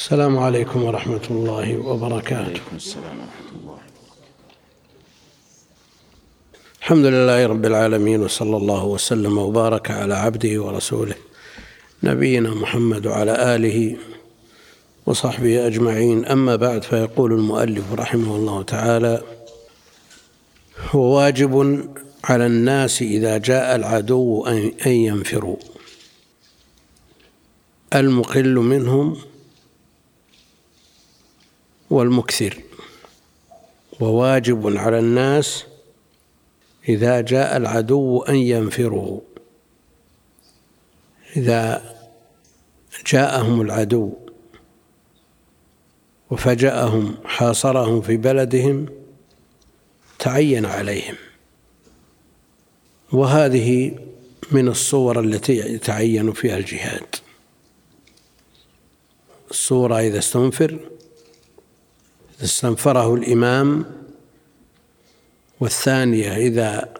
السلام عليكم ورحمة الله وبركاته. عليكم السلام ورحمة الله. الحمد لله رب العالمين وصلى الله وسلم وبارك على عبده ورسوله نبينا محمد وعلى آله وصحبه أجمعين. أما بعد فيقول المؤلف رحمه الله تعالى هو واجب على الناس إذا جاء العدو أن ينفروا. المقل منهم والمكثر. وواجب على الناس إذا جاء العدو أن ينفروا إذا جاءهم العدو وفجأهم حاصرهم في بلدهم تعين عليهم. وهذه من الصور التي يتعين فيها الجهاد. الصورة إذا استنفر استنفره الإمام والثانية إذا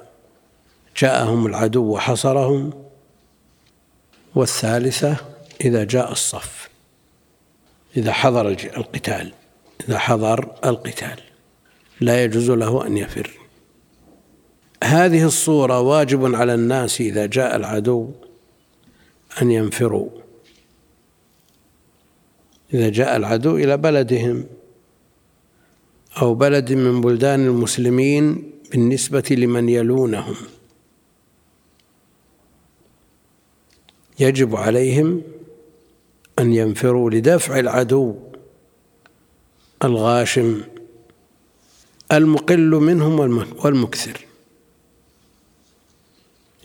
جاءهم العدو وحصرهم والثالثة إذا جاء الصف إذا حضر القتال إذا حضر القتال لا يجوز له أن يفر. هذه الصورة واجب على الناس إذا جاء العدو أن ينفروا. إذا جاء العدو إلى بلدهم أو بلد من بلدان المسلمين بالنسبة لمن يلونهم. يجب عليهم أن ينفروا لدفع العدو الغاشم المقل منهم والمكثر.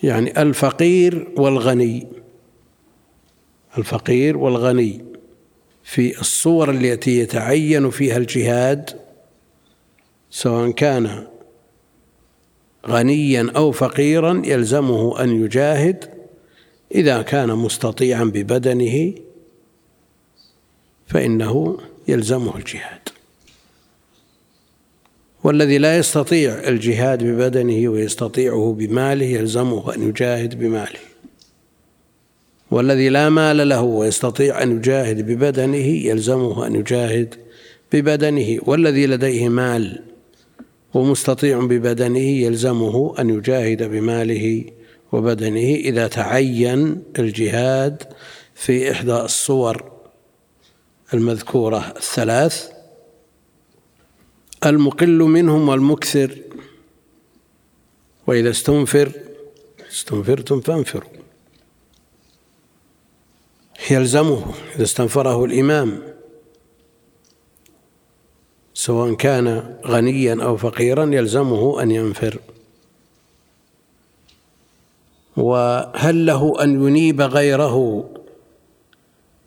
يعني الفقير والغني. الفقير والغني في الصور التي يتعين فيها الجهاد سواء كان غنيا أو فقيرا يلزمه أن يجاهد إذا كان مستطيعا ببدنه فإنه يلزمه الجهاد. والذي لا يستطيع الجهاد ببدنه ويستطيعه بماله يلزمه أن يجاهد بماله. والذي لا مال له ويستطيع أن يجاهد ببدنه يلزمه أن يجاهد ببدنه. والذي لديه مال ومستطيع ببدنه يلزمه أن يجاهد بماله وبدنه إذا تعين الجهاد في إحدى الصور المذكورة الثلاث. المقل منهم والمكثر وإذا استنفر استنفرتم فانفروا. يلزمه إذا استنفره الإمام. سواء كان غنيا أو فقيرا يلزمه أن ينفر. وهل له أن ينيب غيره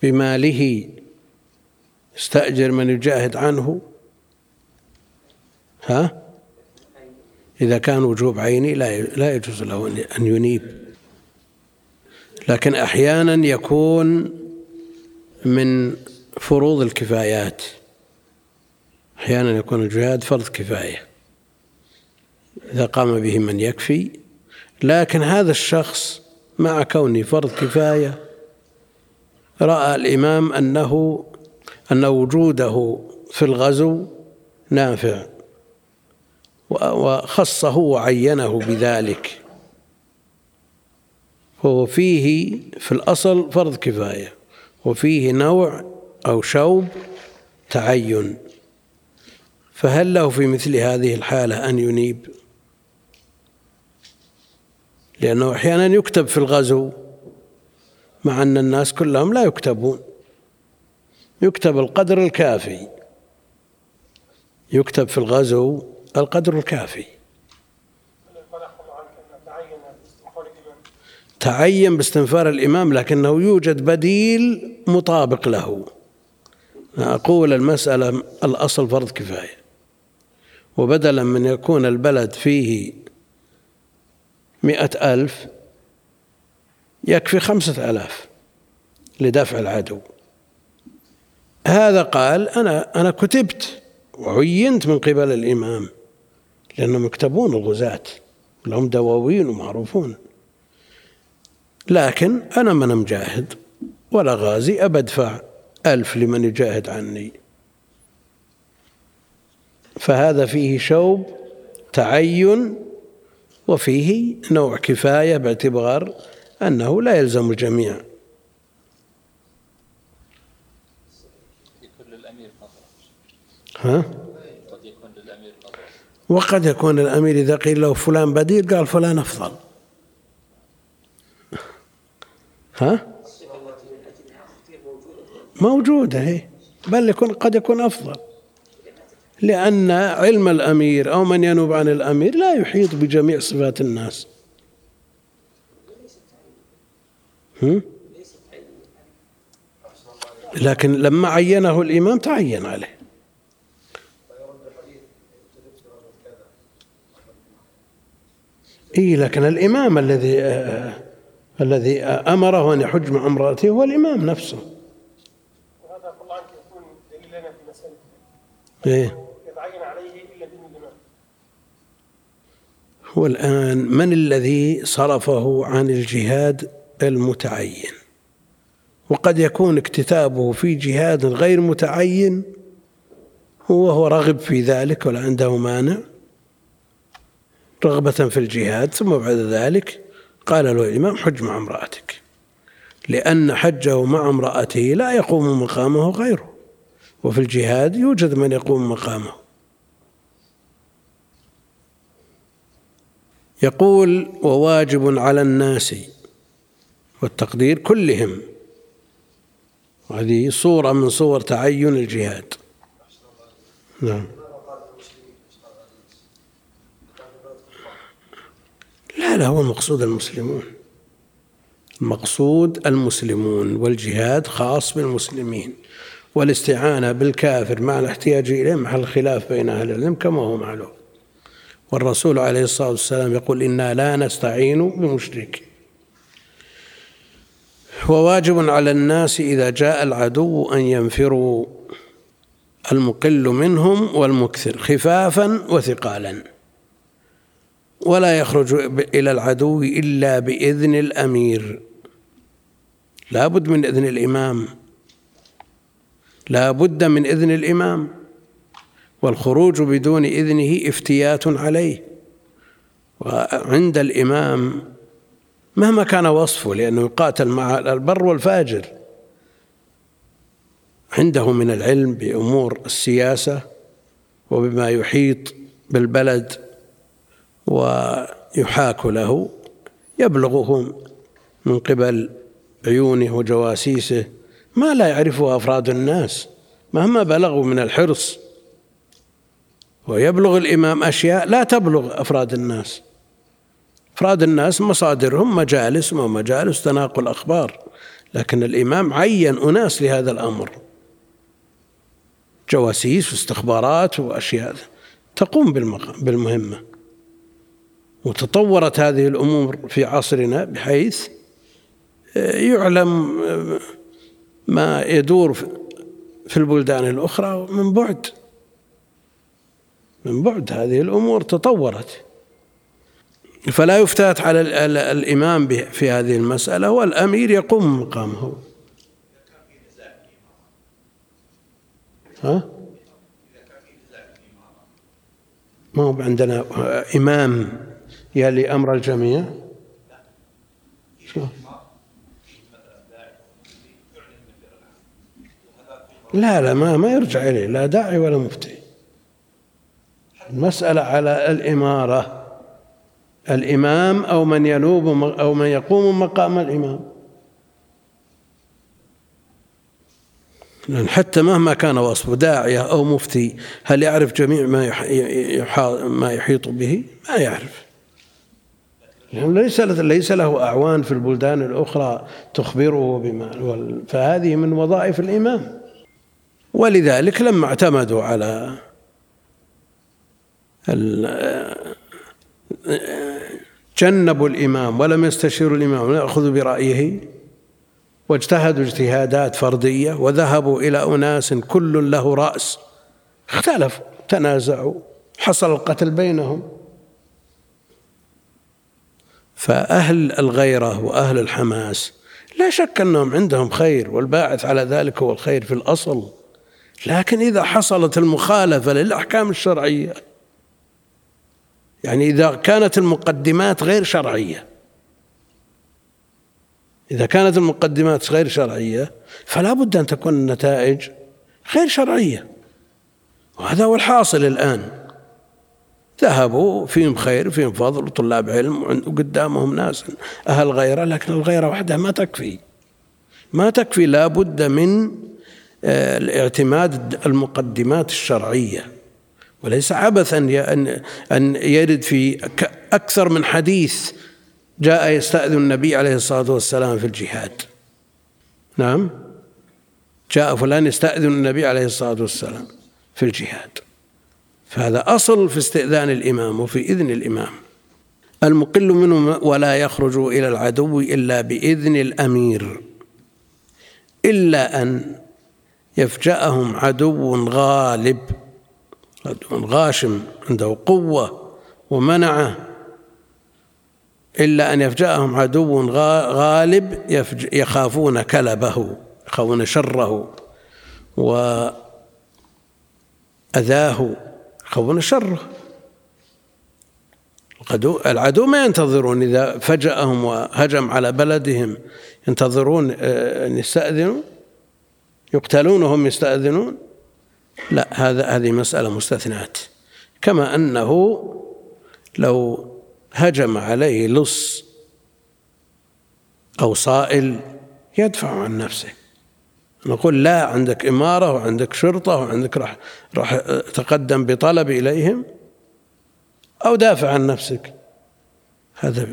بماله؟ يستاجر من يجاهد عنه. ها؟ إذا كان وجوب عيني لا لا يجوز له أن ينيب. لكن أحيانا يكون من فروض الكفايات. أحيانا يكون الجهاد فرض كفاية. إذا قام به من يكفي لكن هذا الشخص مع كونه فرض كفاية رأى الإمام أنه أن وجوده في الغزو نافع وخصه وعينه بذلك. فهو فيه في الأصل فرض كفاية وفيه نوع أو شوب تعين. فهل له في مثل هذه الحالة أن ينيب؟ لأنه أحيانا يكتب في الغزو مع أن الناس كلهم لا يكتبون. يكتب القدر الكافي. يكتب في الغزو القدر الكافي. تعين باستنفار الإمام لكنه يوجد بديل مطابق له. أقول المسألة الأصل فرض كفاية. وبدلا من يكون البلد فيه مئة ألف يكفي خمسة ألاف لدفع العدو. هذا قال أنا أنا كتبت وعينت من قبل الإمام لأنهم يكتبون الغزاة لهم دواوين ومعروفون. لكن أنا من مجاهد ولا غازي أبدفع ألف لمن يجاهد عني. فهذا فيه شوب تعين وفيه نوع كفاية باعتبار أنه لا يلزم الجميع. ها؟ وقد يكون الأمير إذا قيل له فلان بديل قال فلان أفضل. ها؟ موجودة هي بل يكون قد يكون أفضل. لأن علم الأمير أو من ينوب عن الأمير لا يحيط بجميع صفات الناس. هم؟ لكن لما عينه الإمام تعين عليه. إيه لكن الإمام الذي آه الذي أمره أن يحج مع امرأته هو الإمام نفسه. وهذا الله عنك يكون دليل لنا في مسألة. إيه يتعين عليه إلا دين الإمام هو الآن من الذي صرفه عن الجهاد المتعين؟ وقد يكون اكتتابه في جهاد غير متعين وهو رغب في ذلك ولا عنده مانع؟ رغبة في الجهاد ثم بعد ذلك قال له الإمام حج مع امرأتك لأن حجه مع امرأته لا يقوم مقامه غيره وفي الجهاد يوجد من يقوم مقامه. يقول وواجب على الناس والتقدير كلهم. هذه صورة من صور تعين الجهاد. نعم. لا لا هو المقصود المسلمون. المقصود المسلمون والجهاد خاص بالمسلمين. والاستعانة بالكافر مع الاحتياج إليه محل خلاف بين أهل العلم كما هو معلوم. والرسول عليه الصلاة والسلام يقول إنا لا نستعين بمشرك. وواجب على الناس إذا جاء العدو أن ينفروا المقل منهم والمكثر خفافا وثقالا. ولا يخرج إلى العدو إلا بإذن الأمير. لا بد من إذن الإمام. لا بد من إذن الإمام. والخروج بدون إذنه افتيات عليه. وعند الإمام مهما كان وصفه لأنه يقاتل مع البر والفاجر. عنده من العلم بأمور السياسة وبما يحيط بالبلد ويحاك له يبلغهم من قبل عيونه وجواسيسه ما لا يعرفه أفراد الناس مهما بلغوا من الحرص. ويبلغ الإمام أشياء لا تبلغ أفراد الناس. أفراد الناس مصادرهم مجالس ومجالس تناقل أخبار. لكن الإمام عين أناس لهذا الأمر. جواسيس واستخبارات وأشياء تقوم بالمهمة. وتطورت هذه الأمور في عصرنا بحيث آه، يعلم آه، ما يدور في البلدان الأخرى من بعد. من بعد هذه الأمور تطورت فلا يفتات على الإمام في هذه المسألة والأمير يقوم مقامه ها؟ ما هو عندنا إمام يلي أمر الجميع؟ لا لا ما ما يرجع إليه لا داعي ولا مفتي المسألة على الإمارة. الإمام أو من ينوب أو من يقوم مقام الإمام. لأن حتى مهما كان وصفه داعية أو مفتي هل يعرف جميع ما ما يحيط به؟ ما يعرف. ليس ليس له أعوان في البلدان الأخرى تخبره بما فهذه من وظائف الإمام. ولذلك لما اعتمدوا على جنبوا الإمام ولم يستشيروا الإمام ولم يأخذوا برأيه. واجتهدوا اجتهادات فردية وذهبوا إلى أناس كل له رأس. اختلفوا تنازعوا حصل القتل بينهم. فأهل الغيرة وأهل الحماس لا شك أنهم عندهم خير والباعث على ذلك هو الخير في الأصل. لكن إذا حصلت المخالفة للأحكام الشرعية يعني إذا كانت المقدمات غير شرعية. إذا كانت المقدمات غير شرعية فلا بد أن تكون النتائج غير شرعية. وهذا هو الحاصل الآن. ذهبوا فيهم خير فيهم فضل وطلاب علم وقدامهم ناس أهل غيرة لكن الغيرة وحدها ما تكفي. ما تكفي لا بد من آه، الاعتماد المقدمات الشرعية. وليس عبثا أن يرد في أكثر من حديث جاء يستأذن النبي عليه الصلاة والسلام في الجهاد. نعم؟ جاء فلان يستأذن النبي عليه الصلاة والسلام في الجهاد. فهذا أصل في استئذان الإمام وفي إذن الإمام. المقل منه ولا يخرج إلى العدو إلا بإذن الأمير. إلا أن يفجأهم عدو غالب. عدو غاشم عنده قوة ومنعه إلا أن يفجأهم عدو غالب يخافون كلبه يخافون شره وأذاه يخافون شره. العدو العدو ما ينتظرون إذا فجأهم وهجم على بلدهم ينتظرون آه، أن يستأذنوا يقتلون وهم يستأذنون. لا هذا هذه مسألة مستثنات كما أنه لو هجم عليه لص أو صائل يدفع عن نفسه. نقول لا عندك إمارة وعندك شرطة وعندك راح راح تقدم بطلب إليهم أو دافع عن نفسك. هذا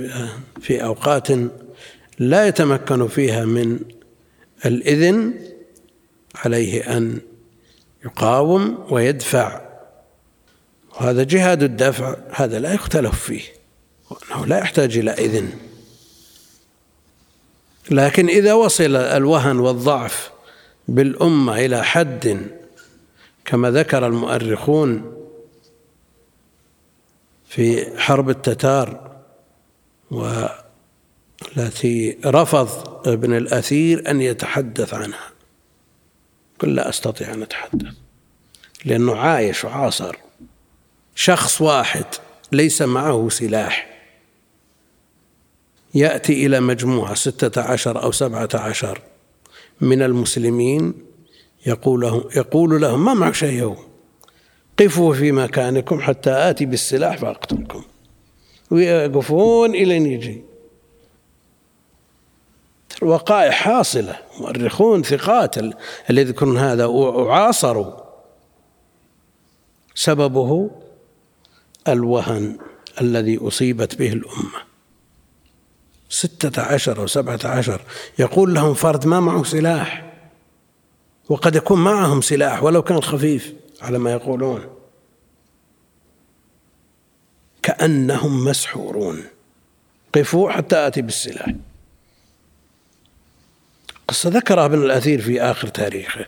في أوقات لا يتمكن فيها من الإذن عليه أن يقاوم ويدفع. وهذا جهاد الدفع هذا لا يختلف فيه أنه لا يحتاج إلى إذن. لكن إذا وصل الوهن والضعف بالأمة إلى حد كما ذكر المؤرخون في حرب التتار والتي رفض ابن الأثير أن يتحدث عنها. قل لا أستطيع أن أتحدث. لأنه عايش وعاصر. شخص واحد ليس معه سلاح. يأتي إلى مجموعة ستة عشر أو سبعة عشر من المسلمين يقول لهم, يقول لهم ما معك شيء قفوا في مكانكم حتى آتي بالسلاح فأقتلكم. ويقفون إلى يجي. وقائع حاصلة مؤرخون ثقات اللي يذكرون هذا وعاصروا سببه الوهن الذي أصيبت به الأمة. ستة عشر أو سبعة عشر يقول لهم فرد ما معه سلاح وقد يكون معهم سلاح ولو كان خفيف على ما يقولون. كأنهم مسحورون قفوا حتى آتي بالسلاح. قصة ذكرها ابن الأثير في آخر تاريخه.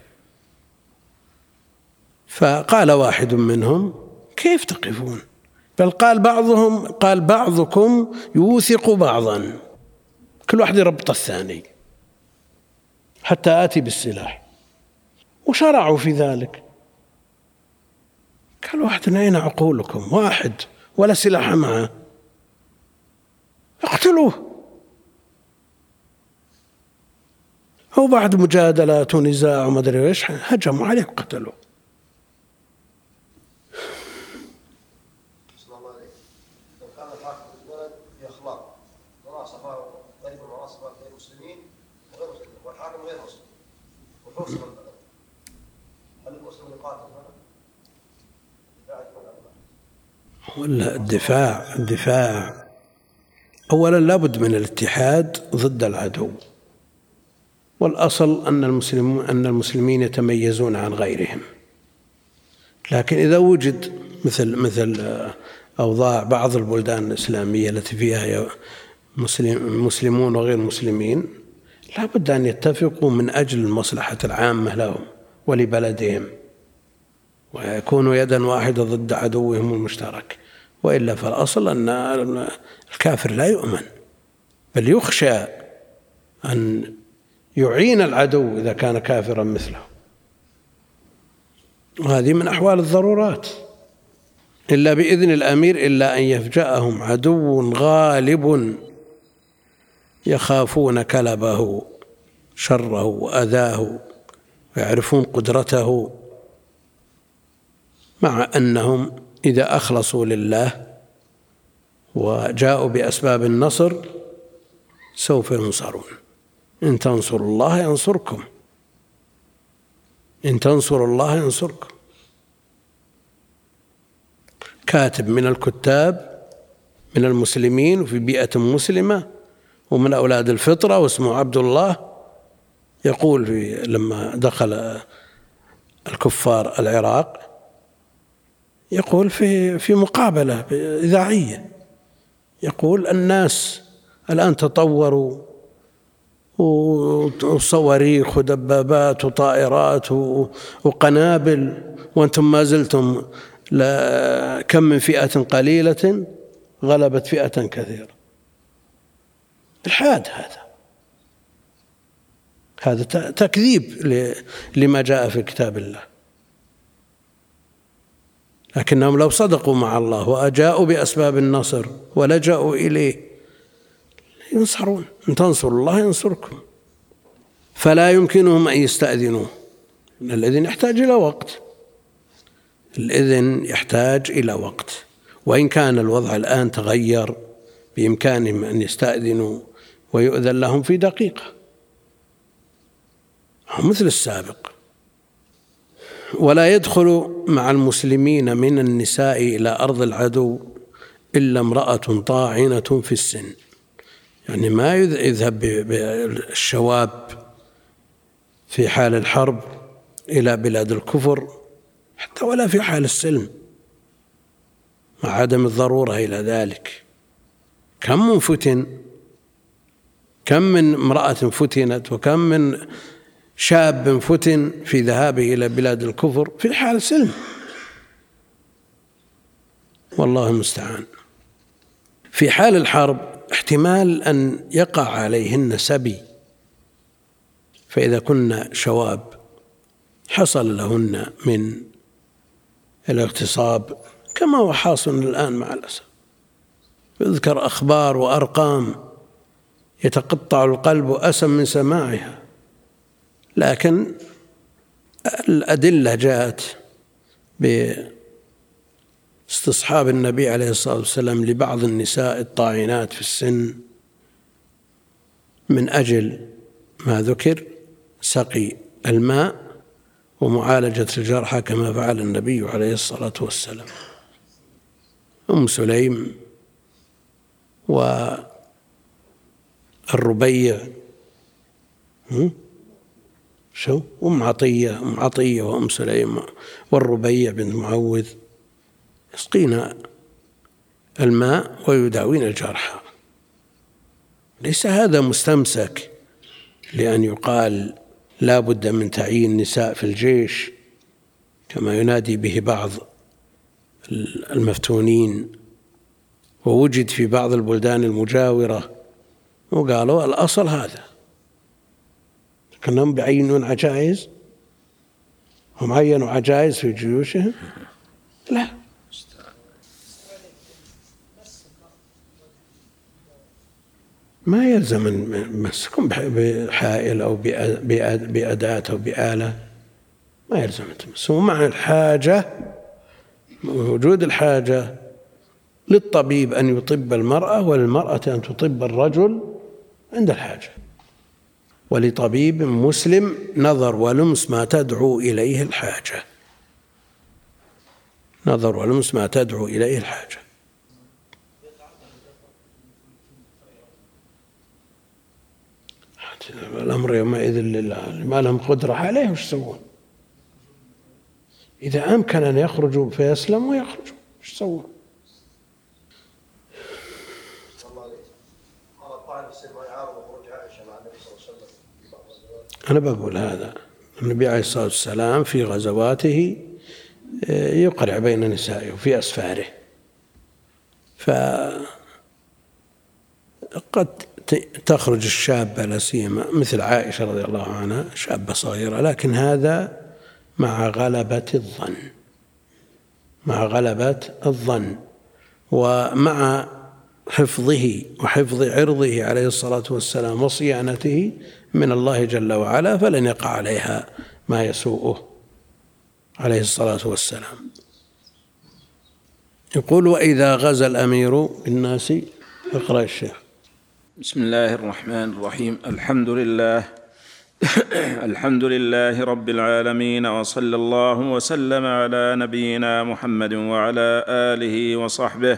فقال واحد منهم كيف تقفون؟ بل قال بعضهم قال بعضكم يوثق بعضا. كل واحد يربط الثاني حتى آتي بالسلاح. وشرعوا في ذلك. قال واحد أين عقولكم؟ واحد ولا سلاح معه. اقتلوه. هو بعد. مجادلات ونزاع وما ادري إيش هجموا عليه وقتلوه ولا الدفاع الدفاع. أولا لابد من الاتحاد ضد العدو. والأصل أن المسلمون أن المسلمين يتميزون عن غيرهم. لكن إذا وجد مثل مثل أوضاع بعض البلدان الإسلامية التي فيها مسلم مسلمون وغير مسلمين لا بد أن يتفقوا من أجل المصلحة العامة لهم ولبلدهم ويكونوا يدا واحدة ضد عدوهم المشترك. وإلا فالأصل أن الكافر لا يؤمن بل يخشى أن يعين العدو إذا كان كافرا مثله. وهذه من أحوال الضرورات. إلا بإذن الأمير إلا أن يفجأهم عدو غالب يخافون كلبه شره وأذاه ويعرفون قدرته مع أنهم إذا أخلصوا لله وجاءوا بأسباب النصر سوف ينصرون. إن تنصروا الله ينصركم. إن تنصروا الله ينصركم. كاتب من الكتاب من المسلمين وفي بيئة مسلمة ومن أولاد الفطرة واسمه عبد الله يقول في لما دخل الكفار العراق يقول في في مقابلة إذاعية يقول الناس الآن تطوروا وصواريخ ودبابات وطائرات وقنابل. وأنتم ما زلتم كم من فئة قليلة غلبت فئة كثيرة. الحاد هذا. هذا تكذيب لما جاء في كتاب الله. لكنهم لو صدقوا مع الله وأجاءوا بأسباب النصر ولجأوا إليه ينصرون. إن تنصروا الله ينصركم. فلا يمكنهم أن يستأذنوه. الإذن يحتاج إلى وقت. الإذن يحتاج إلى وقت. وإن كان الوضع الآن تغير بإمكانهم أن يستأذنوا ويؤذن لهم في دقيقة. مثل السابق. ولا يدخل مع المسلمين من النساء إلى أرض العدو إلا امرأة طاعنة في السن. يعني ما يذهب بالشواب في حال الحرب إلى بلاد الكفر حتى ولا في حال السلم مع عدم الضرورة إلى ذلك. كم من فتن كم من امرأة فتنت وكم من شاب فتن في ذهابه إلى بلاد الكفر في حال سلم والله المستعان. في حال الحرب احتمال أن يقع عليهن سبي فإذا كن شواب حصل لهن من الاغتصاب كما هو حاصل الآن مع الأسف. يذكر أخبار وأرقام يتقطع القلب أسم من سماعها لكن الأدلة جاءت باستصحاب النبي عليه الصلاة والسلام لبعض النساء الطاعنات في السن من أجل ما ذكر سقي الماء ومعالجة الجرحى كما فعل النبي عليه الصلاة والسلام. أم سليم والربيع شو؟ أم عطية أم عطية وأم سليم والربيع بنت معوذ. يسقين الماء ويداوين الجرحى ليس هذا مستمسك لأن يقال لا بد من تعيين نساء في الجيش كما ينادي به بعض المفتونين. ووجد في بعض البلدان المجاورة وقالوا الأصل هذا. كانهم بيعينون عجائز هم عينوا عجائز في جيوشهم. لا. ما يلزم مسكم بحائل أو بأداة أو بآلة. ما يلزم تمس ومع الحاجة وجود الحاجة للطبيب أن يطب المرأة وللمرأة أن تطب الرجل عند الحاجة. ولطبيب مسلم نظر ولمس ما تدعو إليه الحاجة. نظر ولمس ما تدعو إليه الحاجة. الأمر يومئذ لله ما لهم قدرة عليه وش يسوون؟ إذا أمكن أن يخرجوا فيسلموا يخرجوا وش يسوون؟ أنا بقول هذا النبي عليه الصلاة والسلام في غزواته آه، يقرع بين نسائه في أسفاره. فقد تخرج الشابة لا سيما مثل عائشة رضي الله عنها شابة صغيرة لكن هذا مع غلبة الظن. مع غلبة الظن. ومع حفظه وحفظ عرضه عليه الصلاة والسلام وصيانته من الله جل وعلا فلن يقع عليها ما يسوءه عليه الصلاة والسلام. يقول وإذا غزا الأمير بالناس اقرأ الشيخ. بسم الله الرحمن الرحيم. الحمد لله. الحمد لله رب العالمين وصلى الله وسلم على نبينا محمد وعلى آله وصحبه.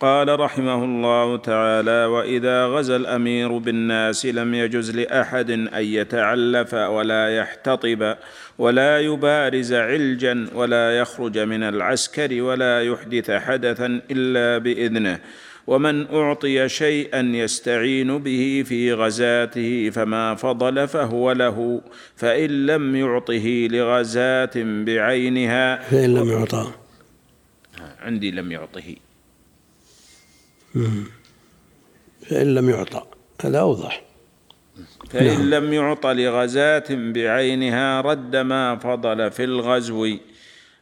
قال رحمه الله تعالى وإذا غزا الأمير بالناس لم يجز لأحد أن يتعلف ولا يحتطب ولا يبارز علجا ولا يخرج من العسكر ولا يحدث حدثا إلا بإذنه. ومن أعطي شيئا يستعين به في غزاته فما فضل فهو له فإن لم يعطه لغزاة بعينها فإن لم يعطى. عندي لم يعطه. فإن لم يعطى. هذا أوضح. فإن نعم. لم يعط لغزاة بعينها رد ما فضل في الغزو.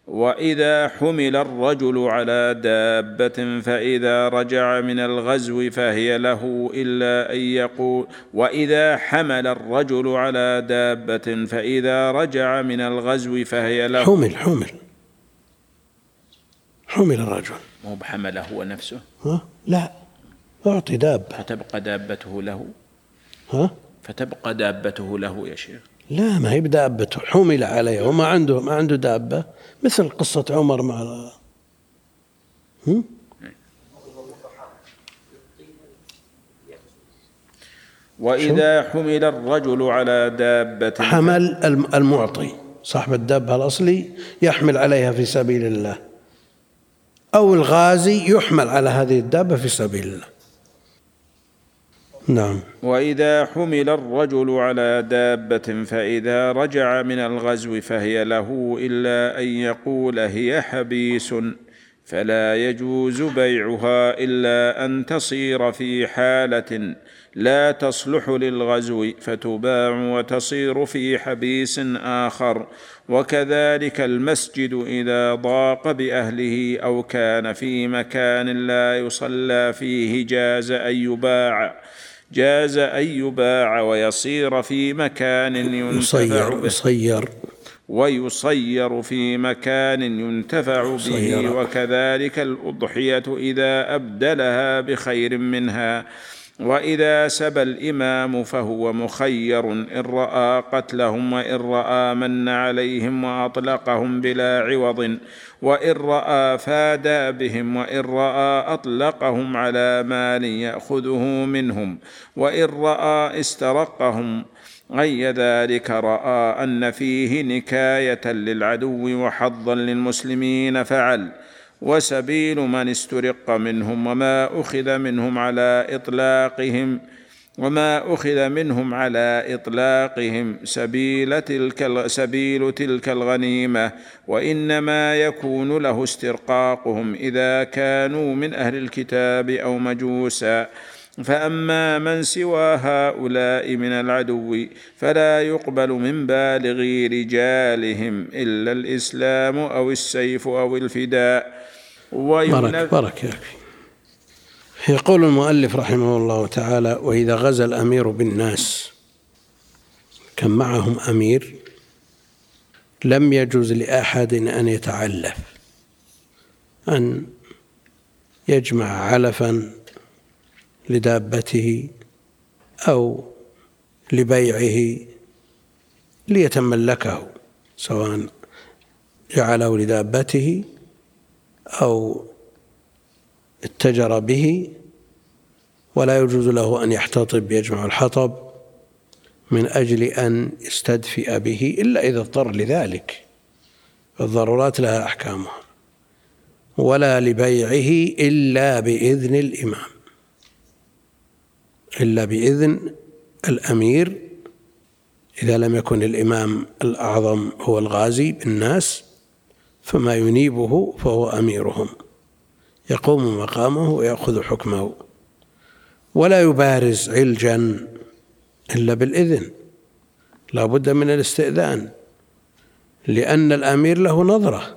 وإذا حمل الرجل على دابة فإذا رجع من الغزو فهي له إلا أن يقول وإذا حمل الرجل على دابة فإذا رجع من الغزو فهي له حمل حمل. حمل الرجل. مو بحمله هو نفسه؟ ها؟ لا. أعطي دابة. فتبقى دابته له. ها؟ فتبقى دابته له يا شيخ. لا ما هي بدابته حمل عليه وما عنده ما عنده دابة. مثل قصة عمر مع هم؟ وإذا حمل الرجل على دابة حمل المعطي صاحب الدابة الأصلي يحمل عليها في سبيل الله. أو الغازي يحمل على هذه الدابة في سبيل الله. نعم. وإذا حمل الرجل على دابة فإذا رجع من الغزو فهي له إلا أن يقول هي حبيس فلا يجوز بيعها إلا أن تصير في حالة لا تصلح للغزو فتباع وتصير في حبيس آخر. وكذلك المسجد إذا ضاق بأهله أو كان في مكان لا يصلى فيه جاز أن يباع. جاز أن يباع ويصير في مكان ينتفع به. يصير. ويصير في مكان ينتفع به وكذلك الأضحية إذا أبدلها بخير منها. وإذا سبى الإمام فهو مخير إن رأى قتلهم وإن رأى من عليهم وأطلقهم بلا عوض وإن رأى فادى بهم وإن رأى أطلقهم على مال ياخذه منهم وإن رأى استرقهم غي ذلك رأى أن فيه نكاية للعدو وحظا للمسلمين فعل. وسبيل من استرق منهم وما أخذ منهم على إطلاقهم وما أخذ منهم على إطلاقهم سبيل تلك سبيل تلك الغنيمة وإنما يكون له استرقاقهم إذا كانوا من أهل الكتاب أو مجوسا. فأما من سوى هؤلاء من العدو فلا يقبل من بالغي رجالهم إلا الإسلام أو السيف أو الفداء. بارك بارك يكفي يقول المؤلف رحمه الله تعالى وإذا غزا الأمير بالناس كان معهم أمير لم يجوز لأحد أن يتعلف أن يجمع علفا لدابته أو لبيعه ليتملكه سواء جعله لدابته أو اتجر به ولا يجوز له أن يحتطب يجمع الحطب من أجل أن يستدفئ به إلا إذا اضطر لذلك. الضرورات لها أحكامها ولا لبيعه إلا بإذن الإمام. إلا بإذن الأمير إذا لم يكن الإمام الأعظم هو الغازي بالناس فما ينيبه فهو أميرهم. يقوم مقامه ويأخذ حكمه. ولا يبارز علجا إلا بالإذن. لا بد من الاستئذان لأن الأمير له نظرة.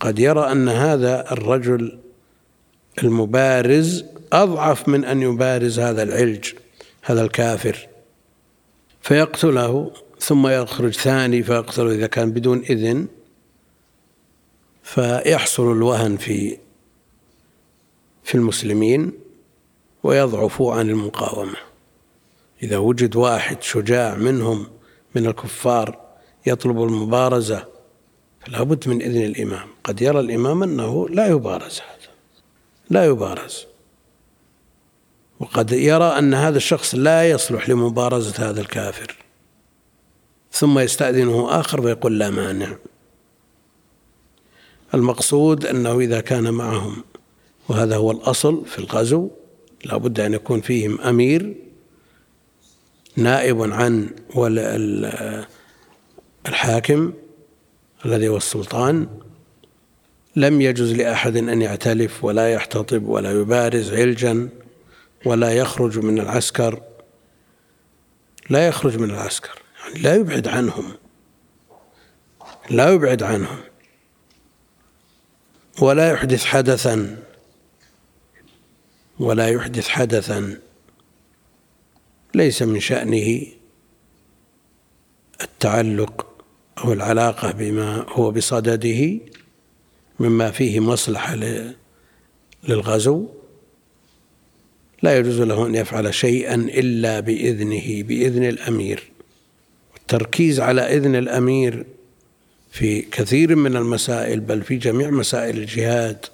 قد يرى أن هذا الرجل المبارز أضعف من أن يبارز هذا العلج هذا الكافر. فيقتله ثم يخرج ثاني فيقتله إذا كان بدون إذن فيحصل الوهن في في المسلمين ويضعفوا عن المقاومة. إذا وجد واحد شجاع منهم من الكفار يطلب المبارزة فلا بد من إذن الإمام. قد يرى الإمام أنه لا يبارز هذا لا يبارز. وقد يرى أن هذا الشخص لا يصلح لمبارزة هذا الكافر. ثم يستأذنه آخر ويقول لا مانع. المقصود أنه إذا كان معهم وهذا هو الأصل في الغزو لا بد أن يكون فيهم أمير نائب عن الحاكم الذي هو السلطان لم يجوز لأحد أن يعتلف ولا يحتطب ولا يبارز علجا ولا يخرج من العسكر. لا يخرج من العسكر. لا يبعد عنهم. لا يبعد عنهم. ولا يحدث حدثا. ولا يحدث حدثا. ليس من شأنه التعلق أو العلاقة بما هو بصدده مما فيه مصلحة للغزو. لا يجوز له أن يفعل شيئا إلا بإذنه بإذن الأمير. التركيز على إذن الأمير في كثير من المسائل بل في جميع مسائل الجهاد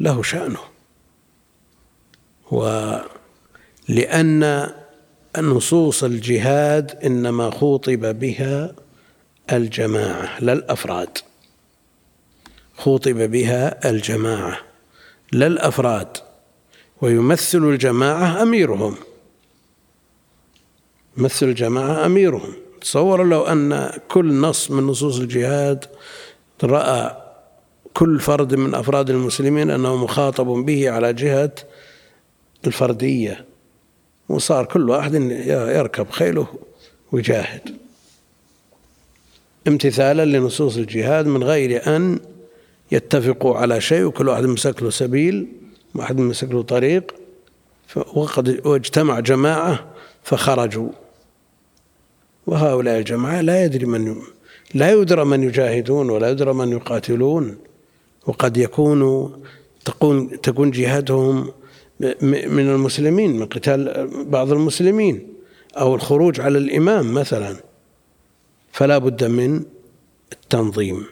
له شأنه. ولأن نصوص الجهاد إنما خوطب بها الجماعة لا الأفراد. خوطب بها الجماعة لا الأفراد. ويمثل الجماعة أميرهم. يمثل الجماعة أميرهم. تصور لو أن كل نص من نصوص الجهاد رأى كل فرد من أفراد المسلمين أنه مخاطب به على جهة الفردية وصار كل واحد يركب خيله ويجاهد. امتثالا لنصوص الجهاد من غير أن يتفقوا على شيء وكل واحد مسك له سبيل واحد مسك له طريق وقد واجتمع جماعة فخرجوا. وهؤلاء الجماعة لا يدري من لا يدرى من يجاهدون ولا يدرى من يقاتلون. وقد يكون تكون تكون جهادهم من المسلمين من قتال بعض المسلمين أو الخروج على الإمام مثلا. فلا بد من التنظيم.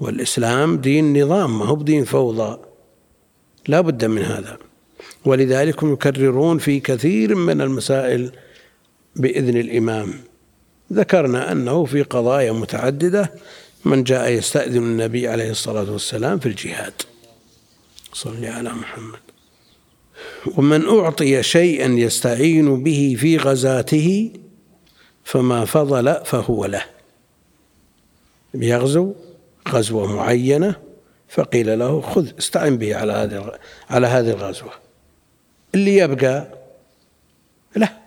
والإسلام دين نظام ما هو بدين فوضى. لا بد من هذا. ولذلك يكررون في كثير من المسائل بإذن الإمام. ذكرنا أنه في قضايا متعددة من جاء يستأذن النبي عليه الصلاة والسلام في الجهاد. صلى على محمد. ومن أعطي شيئا يستعين به في غزاته فما فضل فهو له. يغزو غزوة معينة فقيل له خذ استعن به على هذه على هذه الغزوة. اللي يبقى له.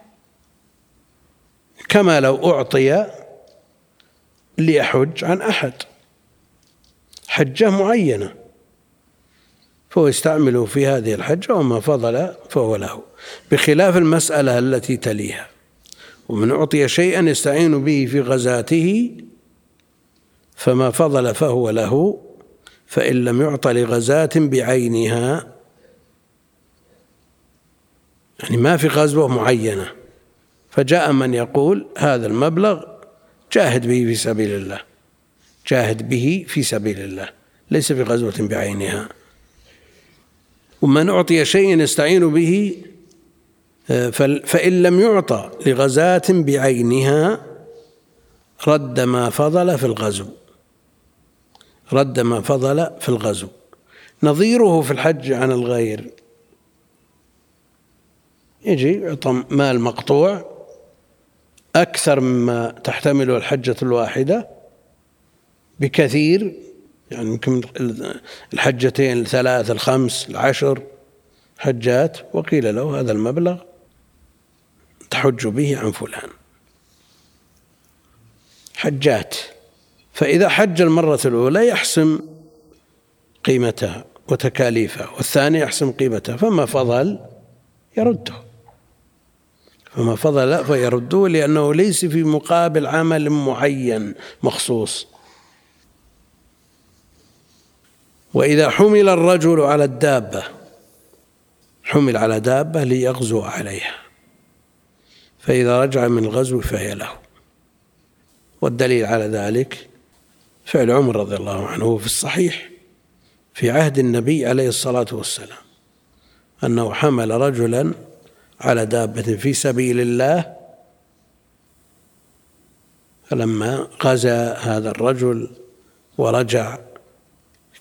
كما لو أعطي ليحج عن أحد. حجة معينة. فهو يستعمله في هذه الحجة وما فضل فهو له. بخلاف المسألة التي تليها. ومن أعطي شيئا يستعين به في غزاته فما فضل فهو له. فإن لم يعط لغزاة بعينها يعني ما في غزوة معينة. فجاء من يقول هذا المبلغ جاهد به في سبيل الله. جاهد به في سبيل الله ليس في غزوة بعينها. ومن أعطي شيء يستعين به فإن لم يعطى لغزاة بعينها رد ما فضل في الغزو. رد ما فضل في الغزو. نظيره في الحج عن الغير. يجي يعطى مال مقطوع أكثر مما تحتمله الحجة الواحدة بكثير يعني يمكن الحجتين الثلاث الخمس العشر حجات وقيل له هذا المبلغ تحج به عن فلان. حجات فإذا حج المرة الأولى يحسم قيمتها وتكاليفها والثاني يحسم قيمتها فما فضل يرده. فما فضل فيرده لأنه ليس في مقابل عمل معين مخصوص. وإذا حمل الرجل على الدابة حمل على دابة ليغزو عليها. فإذا رجع من الغزو فهي له. والدليل على ذلك فعل عمر رضي الله عنه في الصحيح في عهد النبي عليه الصلاة والسلام أنه حمل رجلا على دابة في سبيل الله. فلما غزا هذا الرجل ورجع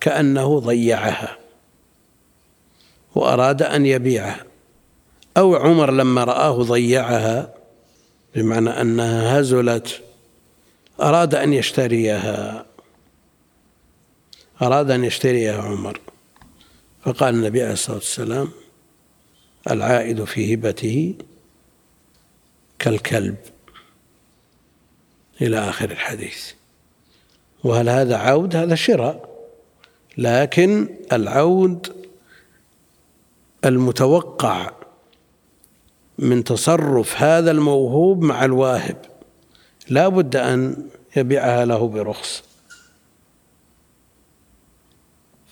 كأنه ضيعها وأراد أن يبيعها. أو عمر لما رآه ضيعها بمعنى أنها هزلت أراد أن يشتريها. أراد أن يشتريها عمر. فقال النبي عليه الصلاة والسلام العائد في هبته كالكلب. إلى آخر الحديث. وهل هذا عود؟ هذا شراء. لكن العود المتوقع من تصرف هذا الموهوب مع الواهب. لا بد أن يبيعها له برخص.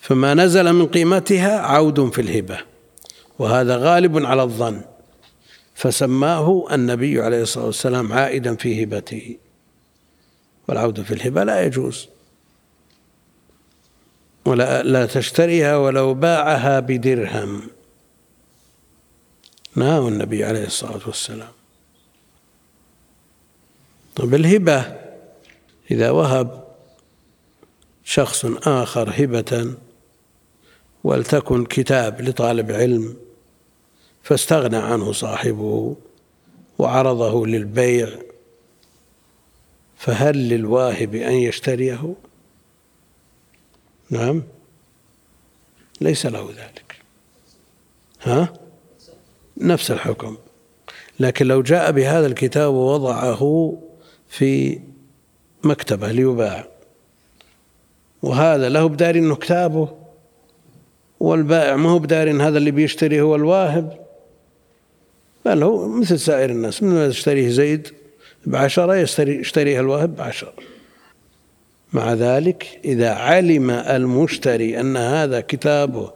فما نزل من قيمتها عود في الهبة. وهذا غالب على الظن فسماه النبي عليه الصلاة والسلام عائدا في هبته. والعود في الهبة لا يجوز. ولا لا تشتريها ولو باعها بدرهم. نهى النبي عليه الصلاة والسلام. طب الهبة إذا وهب شخص آخر هبة ولتكن كتاب لطالب علم فاستغنى عنه صاحبه وعرضه للبيع فهل للواهب أن يشتريه؟ نعم ليس له ذلك ها؟ نفس الحكم لكن لو جاء بهذا الكتاب ووضعه في مكتبة ليباع وهذا له بدار إنه كتابه والبائع ما هو بدار هذا اللي بيشتري هو الواهب هو مثل سائر الناس من يشتريه زيد بعشرة يشتري يشتريها الواهب بعشرة. مع ذلك إذا علم المشتري أن هذا كتابه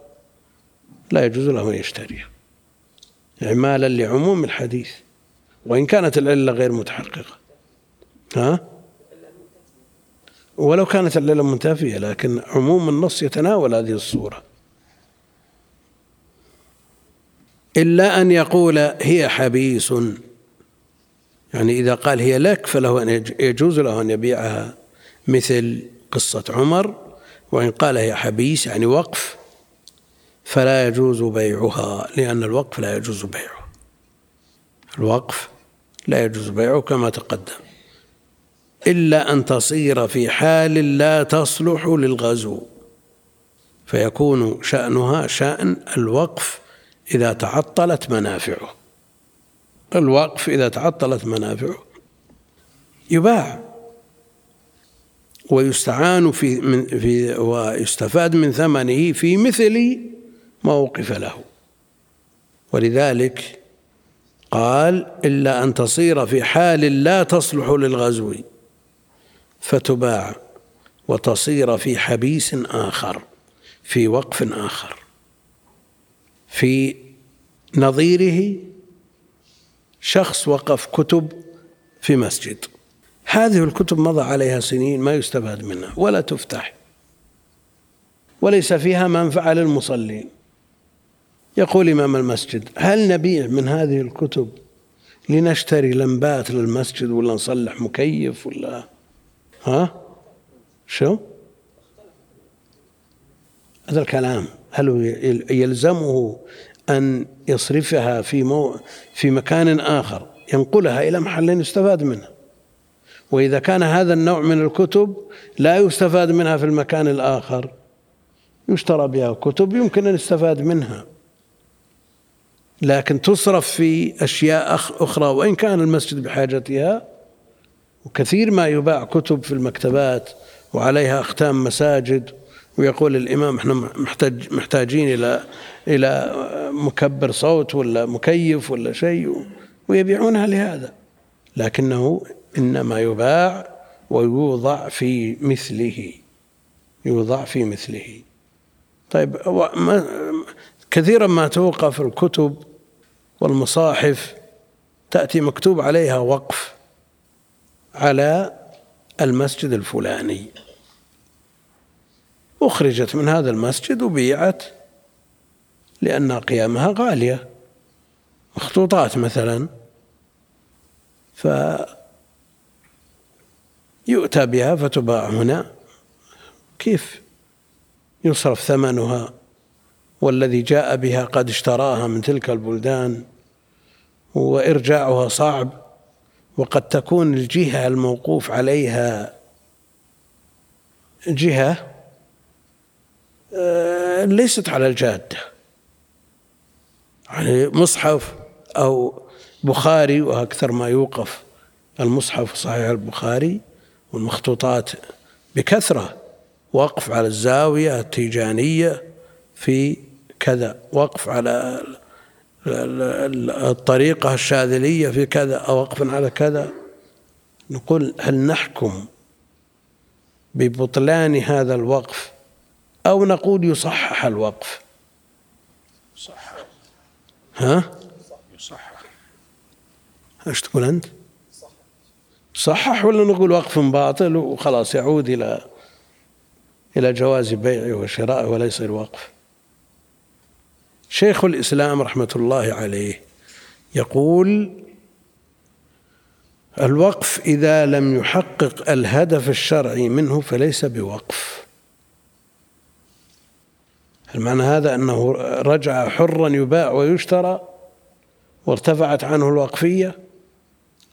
لا يجوز له أن يشتريه. إعمالا لعموم الحديث. وإن كانت العلة غير متحققة. ها؟ ولو كانت العلة منتفية لكن عموم النص يتناول هذه الصورة. إلا أن يقول هي حبيس. يعني إذا قال هي لك فله أن يجوز له أن يبيعها مثل قصة عمر وإن قال هي حبيس يعني وقف فلا يجوز بيعها لأن الوقف لا يجوز بيعه. الوقف لا يجوز بيعه كما تقدم. إلا أن تصير في حال لا تصلح للغزو. فيكون شأنها شأن الوقف إذا تعطلت منافعه. الوقف إذا تعطلت منافعه. يباع. ويستعان في من في ويستفاد من ثمنه في مثل ما وقف له. ولذلك قال إلا أن تصير في حال لا تصلح للغزو فتباع. وتصير في حبيس آخر في وقف آخر. في نظيره شخص وقف كتب في مسجد. هذه الكتب مضى عليها سنين ما يستفاد منها ولا تفتح وليس فيها منفعة للمصلين. يقول إمام المسجد هل نبيع من هذه الكتب لنشتري لمبات للمسجد ولا نصلح مكيف ولا؟ ها؟ شو؟ هذا الكلام. هل يلزمه أن يصرفها في مو في مكان آخر ينقلها إلى محل يستفاد منه. وإذا كان هذا النوع من الكتب لا يستفاد منها في المكان الآخر يشترى بها كتب يمكن أن يستفاد منها. لكن تصرف في أشياء أخرى وإن كان المسجد بحاجتها وكثير ما يباع كتب في المكتبات وعليها أختام مساجد ويقول الإمام إحنا محتاج محتاجين إلى إلى مكبر صوت ولا مكيف ولا شيء ويبيعونها لهذا. لكنه إنما يباع ويوضع في مثله يوضع في مثله. طيب كثيرا ما توقف الكتب والمصاحف تأتي مكتوب عليها وقف على المسجد الفلاني. أخرجت من هذا المسجد وبيعت لأن قيامها غالية مخطوطات مثلا. ف يؤتى بها فتباع هنا. كيف يصرف ثمنها؟ والذي جاء بها قد اشتراها من تلك البلدان وإرجاعها صعب وقد تكون الجهة الموقوف عليها جهة ليست على الجادة. يعني مصحف أو بخاري وأكثر ما يوقف المصحف صحيح البخاري والمخطوطات بكثرة وقف على الزاوية التيجانية في كذا وقف على الطريقة الشاذلية في كذا أو وقف على كذا. نقول هل نحكم ببطلان هذا الوقف أو نقول يصحح الوقف. صح ها؟ يصحح إيش تقول أنت؟ صحح ولا نقول وقف باطل وخلاص يعود إلى إلى جواز بيعه وشرائه ولا يصير وقف شيخ الإسلام رحمة الله عليه يقول الوقف إذا لم يحقق الهدف الشرعي منه فليس بوقف. المعنى هذا أنه رجع حرا يباع ويشترى وارتفعت عنه الوقفية.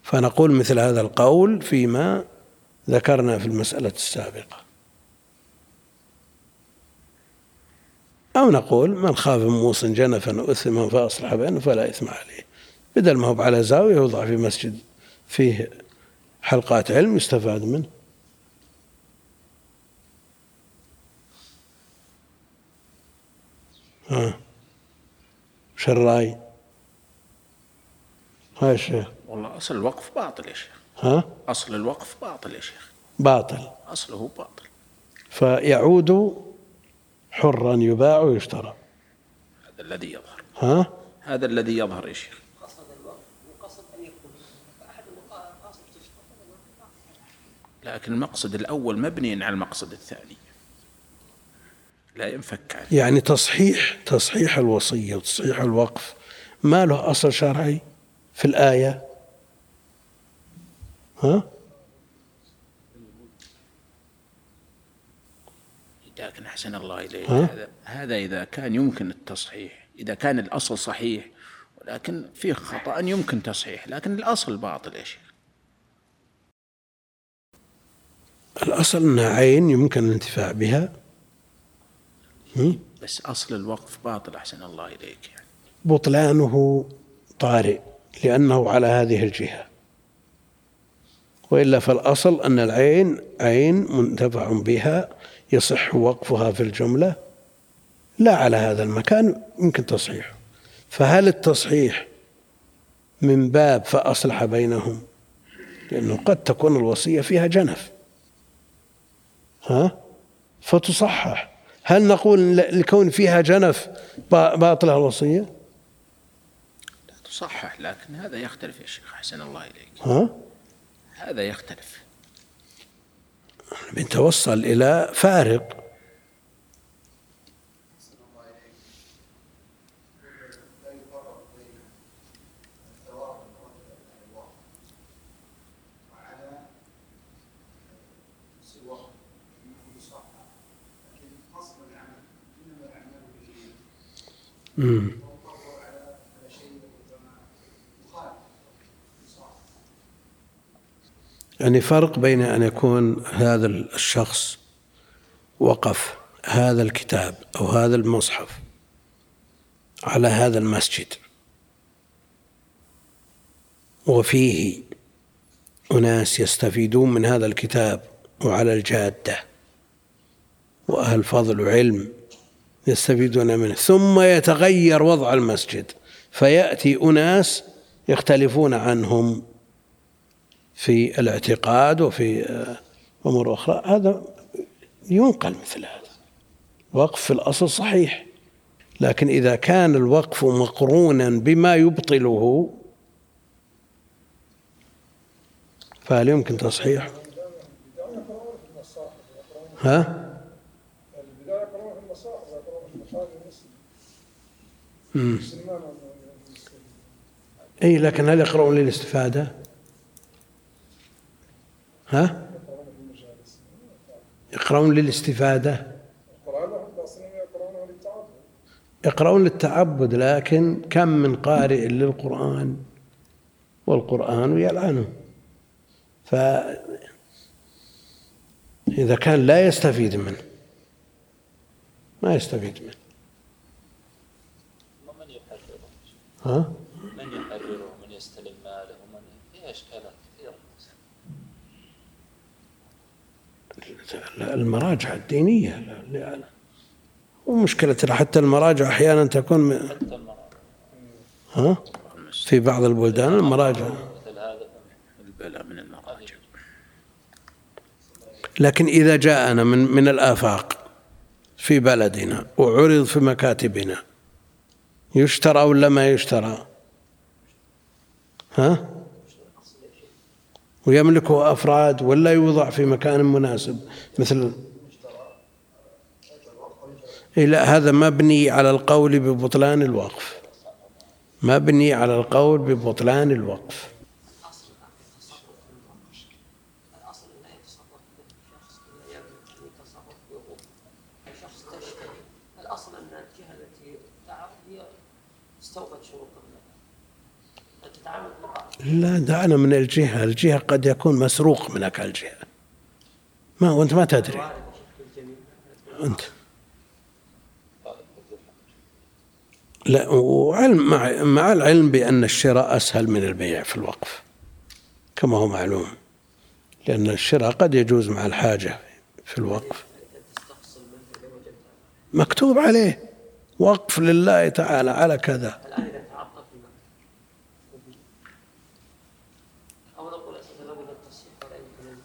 فنقول مثل هذا القول فيما ذكرنا في المسألة السابقة. أو نقول من خاف من موص جنفا أثما فأصلح بينه فلا إثم عليه. بدل ما هو على زاوية يوضع في مسجد فيه حلقات علم يستفاد منه. ها. الرأي؟ هاي الشيخ والله أصل الوقف باطل يا شيخ. ها؟ أصل الوقف باطل يا شيخ. باطل. أصله باطل. فيعود حرا يباع ويشترى. هذا الذي يظهر. ها؟ هذا الذي يظهر يا شيخ. لكن المقصد الأول مبني على المقصد الثاني. لا ينفك عنه يعني تصحيح تصحيح الوصية وتصحيح الوقف ما له أصل شرعي في الآية؟ ها؟ لكن أحسن الله إليك. هذا هذا إذا كان يمكن التصحيح إذا كان الأصل صحيح ولكن فيه خطأ يمكن تصحيح لكن الأصل باطل يا شيخ. الأصل أنها عين يمكن الانتفاع بها. بس أصل الوقف باطل أحسن الله إليك يعني. بطلانه طارئ لأنه على هذه الجهة. وإلا فالأصل أن العين عين منتفع بها يصح وقفها في الجملة لا على هذا المكان يمكن تصحيحه فهل التصحيح من باب فأصلح بينهم؟ لأنه قد تكون الوصية فيها جنف. ها؟ فتصحح. هل نقول لكون فيها جنف باطلة الوصية؟ لا تصحح لكن هذا يختلف يا شيخ أحسن الله إليك. ها؟ هذا يختلف. بنتوصل إلى فارق. يعني فرق بين أن يكون هذا الشخص وقف هذا الكتاب أو هذا المصحف على هذا المسجد. وفيه أناس يستفيدون من هذا الكتاب وعلى الجادة وأهل فضل وعلم يستفيدون منه. ثم يتغير وضع المسجد. فيأتي أناس يختلفون عنهم في الاعتقاد وفي أمور أخرى. هذا ينقل مثل هذا. وقف في الأصل صحيح. لكن إذا كان الوقف مقرونا بما يبطله فهل يمكن تصحيح؟ ها؟ اي لكن هل يقرؤون للاستفادة؟ ها؟ يقرؤون للاستفادة؟ يقرؤون للتعبد لكن كم من قارئ للقرآن والقرآن يلعنه. فإذا كان لا يستفيد منه ما يستفيد منه ومن يحرره ها؟ من يحرره من يستلم ماله ومن فيها اشكالات كثيره المراجع الدينية. ومشكلة حتى المراجع أحيانا تكون م... ها؟ في بعض البلدان المراجع. مثل هذا. البلاء من المراجع. لكن إذا جاءنا من من الآفاق في بلدنا وعرض في مكاتبنا يشترى ولا ما يشترى؟ ها؟ ويملكه أفراد ولا يوضع في مكان مناسب مثل لا هذا مبني على القول ببطلان الوقف. مبني على القول ببطلان الوقف. لا دعنا من الجهة. الجهة قد يكون مسروق منك الجهة. ما وانت ما تدري. أنت. لا وعلم مع مع العلم بأن الشراء أسهل من البيع في الوقف كما هو معلوم لأن الشراء قد يجوز مع الحاجة في الوقف. مكتوب عليه. وقف لله تعالى على كذا الان اذا تعطل في المكان أو نقول أساسا لابد التصحيح ولا يمكن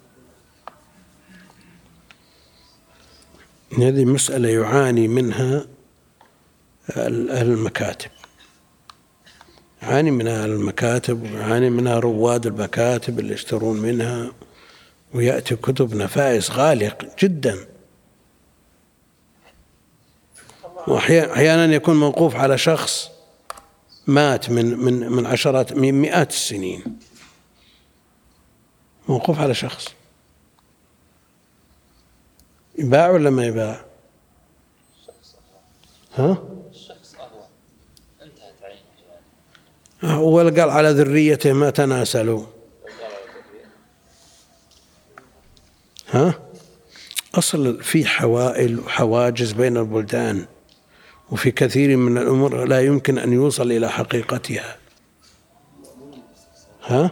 هذه مسألة يعاني منها أهل المكاتب. يعاني منها أهل المكاتب ويعاني منها رواد المكاتب اللي يشترون منها ويأتي كتب نفائس غالية جدا. وأحيانا يكون موقوف على شخص مات من من من عشرات من مئات السنين. موقوف على شخص. يباع ولا ما يباع؟ ها؟ أول قال على ذريته ما تناسلوا ها أصل في حوائل وحواجز بين البلدان وفي كثير من الأمور لا يمكن أن يوصل إلى حقيقتها ها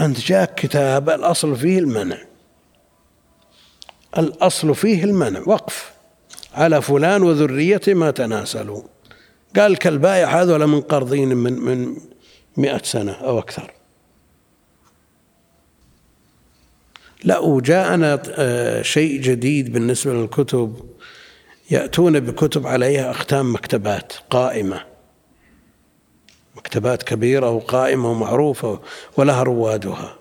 أنت جاءك كتاب الأصل فيه المنع. الأصل فيه المنع وقف. على فلان وذريته ما تناسلوا. قال كالبائع هذول من قرضين من من مئة سنة أو أكثر. لا وجاءنا آه، شيء جديد بالنسبة للكتب. يأتون بكتب عليها أختام مكتبات قائمة. مكتبات كبيرة وقائمة ومعروفة ولها روادها.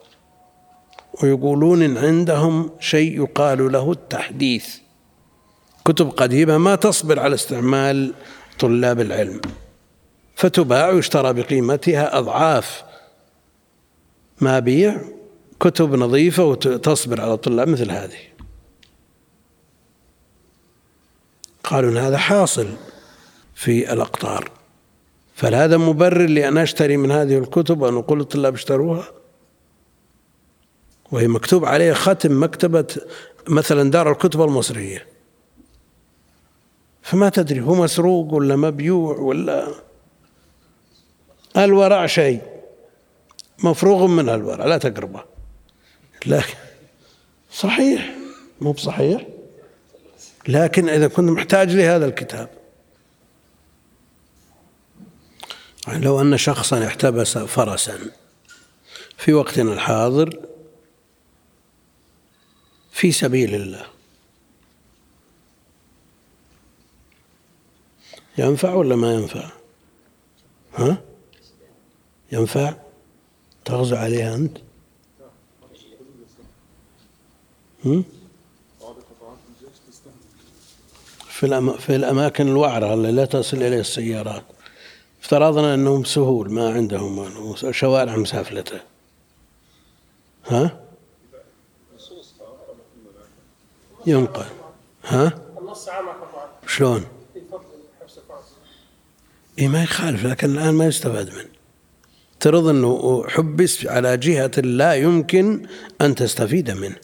ويقولون إن عندهم شيء يقال له التحديث. كتب قديمة ما تصبر على استعمال طلاب العلم. فتباع ويشترى بقيمتها أضعاف. ما بيع؟ كتب نظيفة وتصبر على الطلاب مثل هذه. قالوا إن هذا حاصل في الأقطار. فهل هذا مبرر لأن أشتري من هذه الكتب وأن أقول للطلاب اشتروها. وهي مكتوب عليها ختم مكتبة مثلا دار الكتب المصرية. فما تدري هو مسروق ولا مبيوع ولا الورع شيء. مفروغ منها الورع لا تقربه. لكن صحيح مو بصحيح. لكن إذا كنت محتاج لهذا الكتاب لو أن شخصا احتبس فرسا في وقتنا الحاضر في سبيل الله. ينفع ولا ما ينفع؟ ها؟ ينفع؟ تغزو عليها أنت؟ في الأماكن الوعرة اللي لا تصل إليها السيارات. افترضنا أنهم سهول ما عندهم شوارع مسافلته. ها؟ ينقل. ها؟ شلون؟ إيه ما يخالف لكن الآن ما يستفاد منه. افترض أنه حبس على جهة لا يمكن أن تستفيد منه.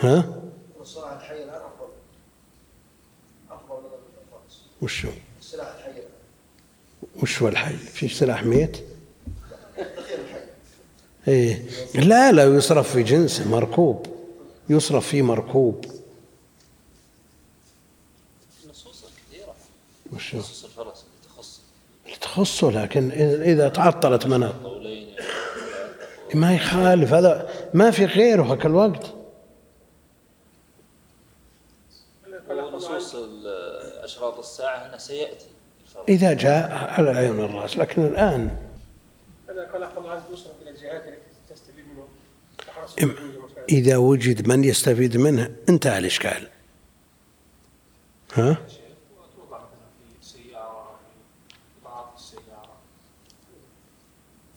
ها؟ وشو وش هو الحي؟ في سلاح ميت؟ إيه. لا لا يصرف في جنسه مركوب. يصرف في مركوب. النصوص كثيرة وشو نصوص الفرس اللي تخص تخصه لكن إذا تعطلت قولين ما يخالف هذا ما في غيره هاك الوقت ونصوص ال- أشراط الساعة أنه سيأتي. إذا جاء على العين والرأس لكن الآن إذا وجد من يستفيد منه انتهى الإشكال ها؟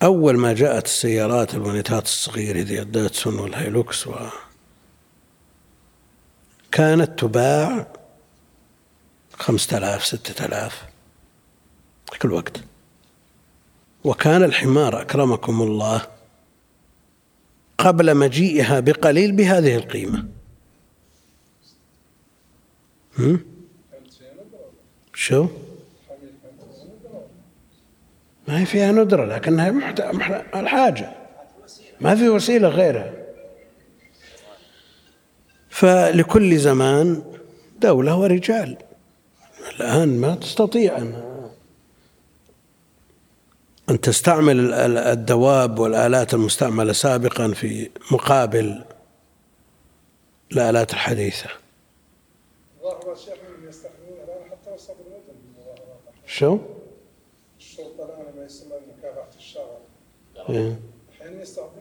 أول ما جاءت السيارات الونيتات الصغيرة ذي الداتسون والهيلوكس و كانت تباع خمسة آلاف ستة آلاف. كل وقت وكان الحمار أكرمكم الله قبل مجيئها بقليل بهذه القيمة. هم؟ شو؟ ما هي فيها ندرة لكنها محت... محت... الحاجة. ما في وسيلة غيرها. فلكل زمان دولة ورجال. الآن ما تستطيع أن أن تستعمل ال- ال- الدواب والآلات المستعملة سابقا في مقابل الآلات الحديثة. شو؟ الشرطه الان ما يسمى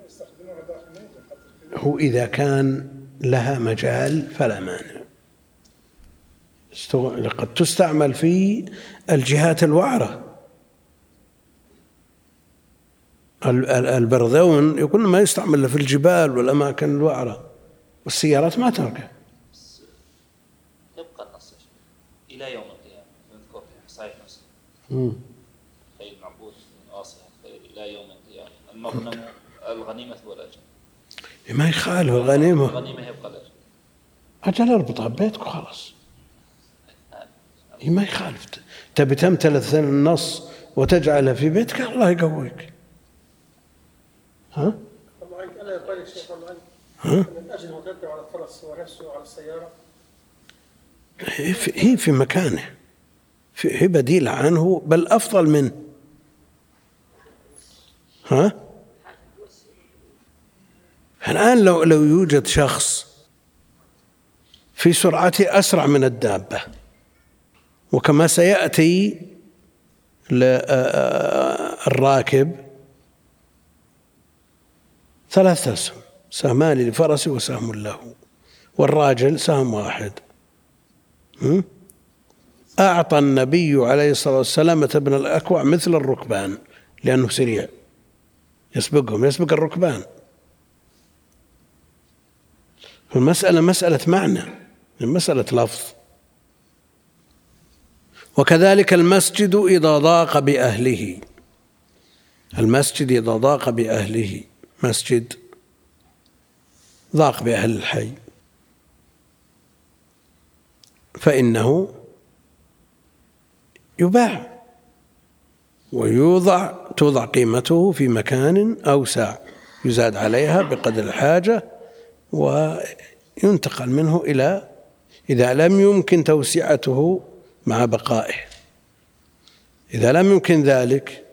يستخدمونها داخل حتى هو إذا كان لها مجال فلا مانع. قد تستعمل في الجهات الوعرة. البرذون يقول ما يستعمل في الجبال والأماكن الوعرة. والسيارات ما تركه. يبقى النص. إلى يوم القيامة. نذكر في مسلم. مم. خيل معبود من آصية إلى يوم القيامة. المغنم الغنيمة والأجر ما يخالف الغنيمة. الغنيمة يبقى الأجر أجل اربطها ببيتك وخلاص. ما يخالف. تبي تمتلث النص وتجعله في بيتك الله يقويك. ها؟ الله عنك يقال الشيخ ها؟ ان الاجر مترتب على الفرس ونفسه وعلى السياره هي في, مكانه. هي بديلة عنه بل أفضل منه ها؟ الآن لو لو يوجد شخص في سرعته أسرع من الدابة وكما سيأتي للراكب ثلاث أسهم سهمان لفرس وسهم له. والراجل سهم واحد؟ أعطى النبي عليه الصلاة والسلام ابن الأكوع مثل الركبان لأنه سريع. يسبقهم يسبق الركبان. فالمسألة مسألة معنى مسألة لفظ. وكذلك المسجد إذا ضاق بأهله. المسجد إذا ضاق بأهله. مسجد ضاق بأهل الحي. فإنه يباع ويوضع توضع قيمته في مكان أوسع يزاد عليها بقدر الحاجة وينتقل منه إلى إذا لم يمكن توسعته مع بقائه. إذا لم يمكن ذلك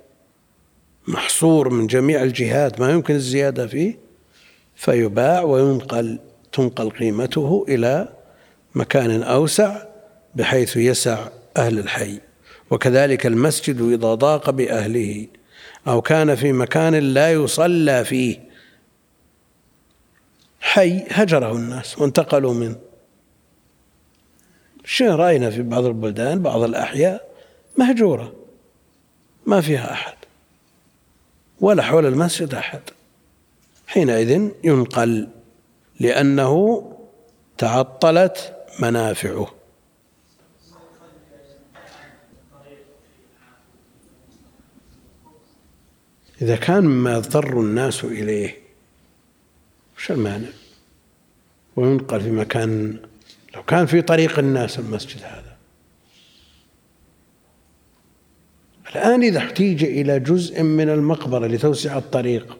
محصور من جميع الجهات ما يمكن الزيادة فيه. فيباع وينقل تنقل قيمته إلى مكان أوسع بحيث يسع أهل الحي. وكذلك المسجد إذا ضاق بأهله أو كان في مكان لا يصلى فيه. حي هجره الناس وانتقلوا منه. شيء رأينا في بعض البلدان بعض الأحياء؟ مهجورة. ما فيها أحد. ولا حول المسجد أحد. حينئذ ينقل لأنه تعطلت منافعه. إذا كان مما يضطر الناس إليه وش المانع؟ وينقل في مكان لو كان في طريق الناس المسجد هذا. الآن إذا احتيج إلى جزء من المقبرة لتوسع الطريق.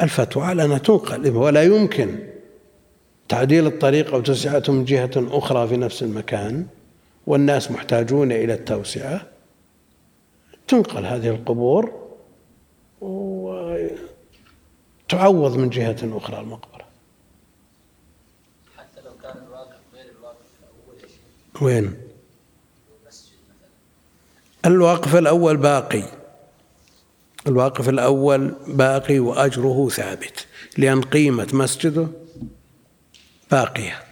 الفتوى على أنها تنقل ولا يمكن تعديل الطريق أو توسعته من جهة أخرى في نفس المكان والناس محتاجون إلى التوسعة. تنقل هذه القبور وتعوض من جهة أخرى المقبرة. حتى لو كان الواقف غير الواقف الأول وين؟ الواقف الأول باقي. الواقف الأول باقي وأجره ثابت. لأن قيمة مسجده باقية.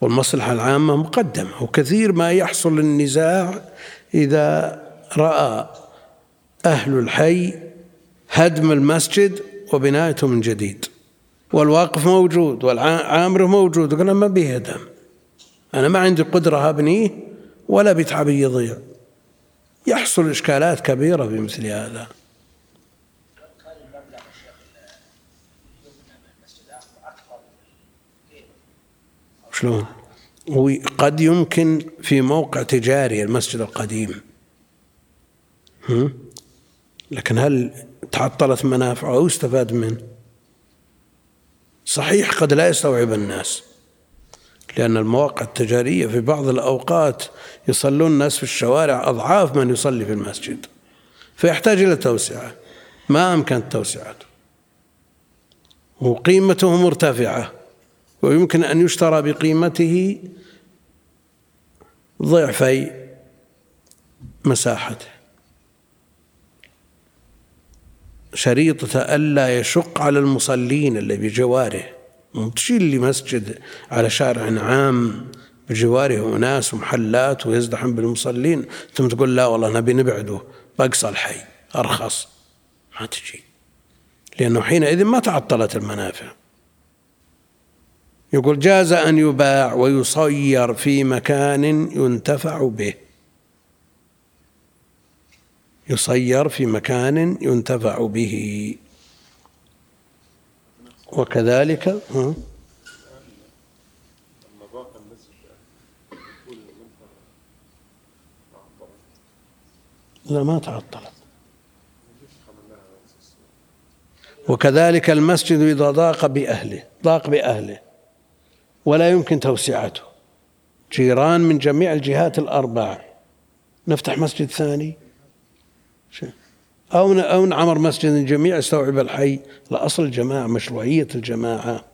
والمصلحة العامة مقدمة. وكثير ما يحصل النزاع إذا رأى أهل الحي هدم المسجد وبنايته من جديد. والواقف موجود والعامر موجود. وقال ما بيهدم أنا ما عندي قدرة أبنيه ولا بتعبي يضيع. يحصل إشكالات كبيرة في مثل هذا. شلون؟ وقد يمكن في موقع تجاري المسجد القديم؟ لكن هل تعطلت منافعه أو استفاد منه؟ صحيح قد لا يستوعب الناس. لأن المواقع التجارية في بعض الأوقات يصلون الناس في الشوارع أضعاف من يصلي في المسجد. فيحتاج إلى توسعة. ما أمكنت توسعته وقيمته مرتفعة. ويمكن أن يشترى بقيمته ضعفي مساحته. شريطة ألا يشق على المصلين اللي بجواره. تشيل لي مسجد على شارع عام بجواره أناس ومحلات ويزدحم بالمصلين. ثم تقول لا والله نبي نبعده بأقصى الحي أرخص. ما تجي. لأنه حينئذ ما تعطلت المنافع. يقول جاز أن يباع ويصير في مكان ينتفع به. يصير في مكان ينتفع به. وكذلك ها؟ لا ما تعطلت. وكذلك المسجد إذا ضاق بأهله ضاق بأهله ولا يمكن توسعته. جيران من جميع الجهات الأربع نفتح مسجد ثاني. أو أو نعمر مسجد الجميع يستوعب الحي. الأصل الجماعة مشروعية الجماعة.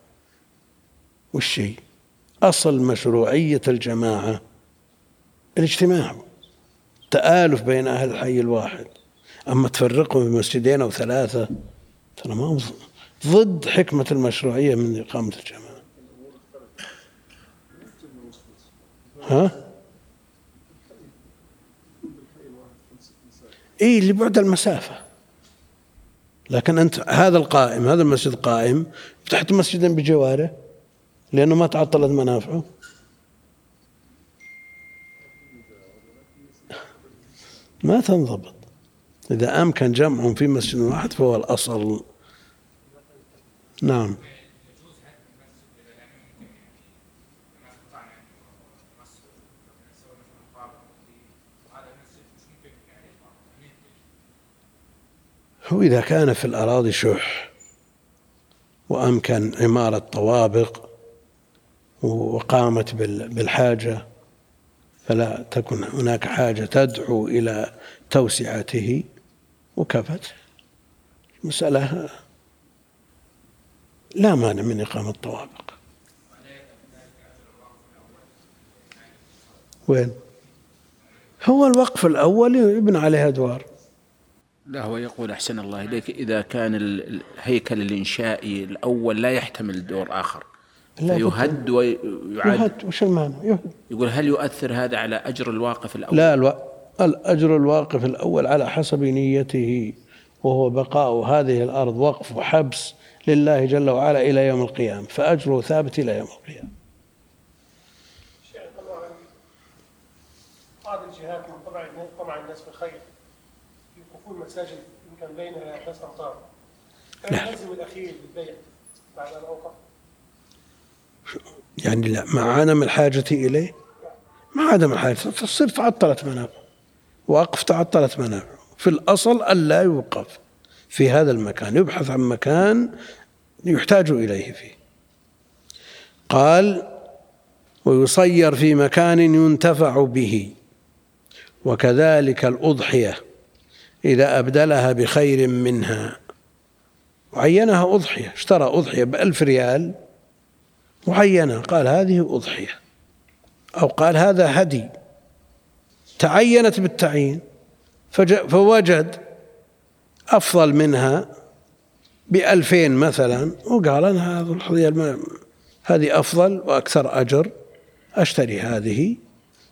والشيء أصل مشروعية الجماعة. الاجتماع. تآلف بين أهل الحي الواحد. أما تفرقهم في مسجدين أو ثلاثة ترى ما ضد حكمة المشروعية من إقامة الجماعة. ها؟ اي لبعد المسافة. لكن أنت هذا القائم هذا المسجد قائم فتحت مسجدا بجواره لأنه ما تعطلت منافعه. ما تنضبط. إذا أمكن جمعهم في مسجد واحد فهو الأصل. نعم. هو إذا كان في الأراضي شح وأمكن عمارة طوابق وقامت بالحاجة فلا تكن هناك حاجة تدعو إلى توسعته وكفت. مسألة لا مانع من إقامة طوابق وين؟ هو الوقف الأول يبنى عليه أدوار. لا هو يقول أحسن الله إليك إذا كان الهيكل الإنشائي الأول لا يحتمل دور آخر. فيهد ويعاد يهد وش المعنى؟ يهد. يقول هل يؤثر هذا على أجر الواقف الأول؟ لا ألو... الأجر الواقف الأول على حسب نيته وهو بقاء هذه الأرض وقف وحبس لله جل وعلا إلى يوم القيامة فأجره ثابت إلى يوم القيامة. بعض الجهات من طبع طمع الناس في يوقفون مساجد يمكن بينها ثلاث امتار لا. يلزم الأخير بالبيع بعد أن أوقف. يعني لا مع عدم الحاجة إليه؟ مع عدم الحاجة. تصير تعطلت منافع وقف تعطلت منافع في الأصل ألا يوقف في هذا المكان. يبحث عن مكان يحتاج إليه فيه. قال ويصير في مكان ينتفع به. وكذلك الأضحية. إذا أبدلها بخير منها. وعينها أضحية. اشترى أضحية بألف ريال وعينها. قال هذه أضحية. أو قال هذا هدي. تعينت بالتعيين. فوجد أفضل منها بألفين مثلا. وقال أنا هذه هذه أفضل وأكثر أجر. أشتري هذه.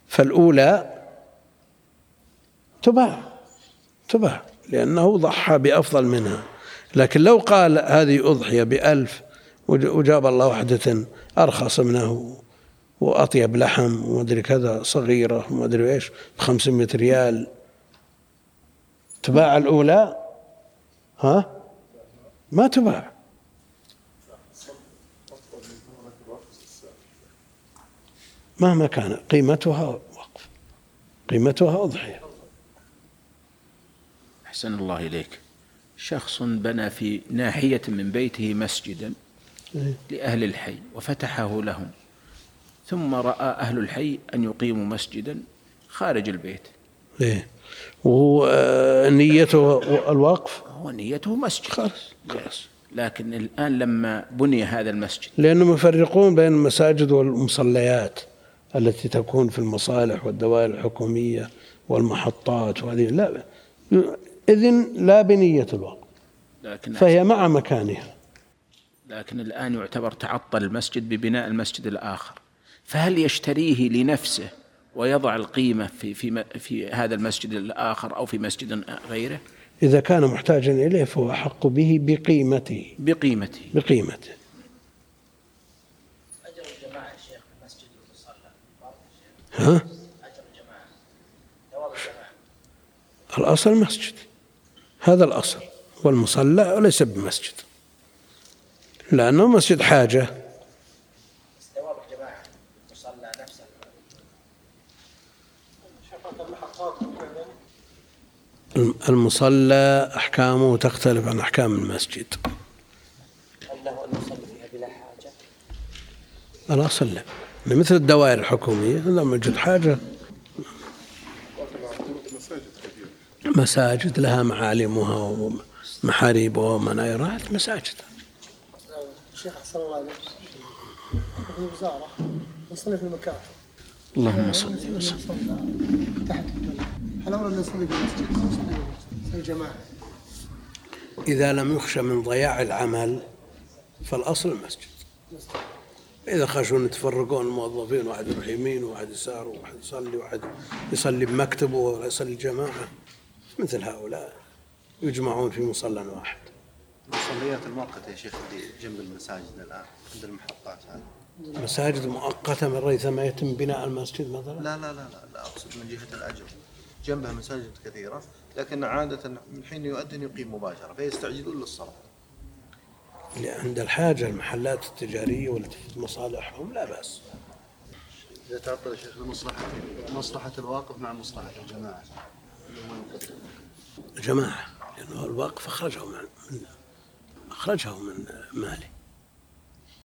فالأولى تباع. تباع لأنه ضحى بأفضل منها. لكن لو قال هذه أضحية بألف وجاب الله واحدة أرخص منه وأطيب لحم ومدري كذا صغيرة ومدري إيش بخمسمائة ريال. تباع الأولى؟ ها؟ ما تباع. مهما كان قيمتها وقف. قيمتها أضحية. أحسن الله إليك. شخص بنى في ناحية من بيته مسجدا إيه. لأهل الحي وفتحه لهم ثم رأى أهل الحي أن يقيموا مسجدا خارج البيت. إيه. وهو آه، نيته الوقف؟ هو نيته مسجد. خلاص. خلاص لكن الآن لما بني هذا المسجد لأنهم يفرقون بين المساجد والمصليات التي تكون في المصالح والدوائر الحكومية والمحطات وهذه. لا إذن لا بنية الوقف لكن فهي مع مكانها. لكن الآن يعتبر تعطل المسجد ببناء المسجد الآخر. فهل يشتريه لنفسه ويضع القيمة في في في هذا المسجد الآخر أو في مسجد غيره؟ إذا كان محتاجا إليه فهو أحق به بقيمته. بقيمته. بقيمته. أجر الجماعة يا شيخ في المسجد ها؟ أجر الجماعة. ثواب الجماعة. الأصل مسجد. هذا الأصل. والمصلى ليس بمسجد. لأنه مسجد حاجة. المصلى أحكامه تختلف عن أحكام المسجد؟ الأصل لا. مثل الدوائر الحكومية إذا موجود حاجة. مساجد لها معالمها ومحاريبها ومنايرها مساجد الشيخ أحسن الله عليك في الوزاره نصلي في المكاتب اللهم صل وسلم. تحت هل أمر ان نصلي في المسجد؟ أو نصلي في المسجد؟ نصلي جماعة إذا لم يخشى من ضياع العمل فالأصل المسجد. إذا خشوا أن يتفرقون الموظفين واحد يروح يمين وواحد يسار وواحد يصلي وواحد يصلي بمكتبه ولا يصلي جماعة. مثل هؤلاء يجمعون في مصلى واحد. المصليات المؤقتة يا شيخ اللي جنب المساجد الآن عند المحطات هذه. مساجد مؤقتة من ريث ما يتم بناء المسجد مثلا؟ لا لا لا لا, لا أقصد من جهة الأجر. جنبها مساجد كثيرة لكن عادة من حين يؤذن يقيم مباشرة فيستعجلون للصلاة. اللي عند الحاجة المحلات التجارية والتي مصالحهم لا بأس. إذا تعطل يا شيخ لمصلحة مصلحة الواقف مع مصلحة الجماعة. جماعة لأنه الوقف أخرجه من أخرجه من ماله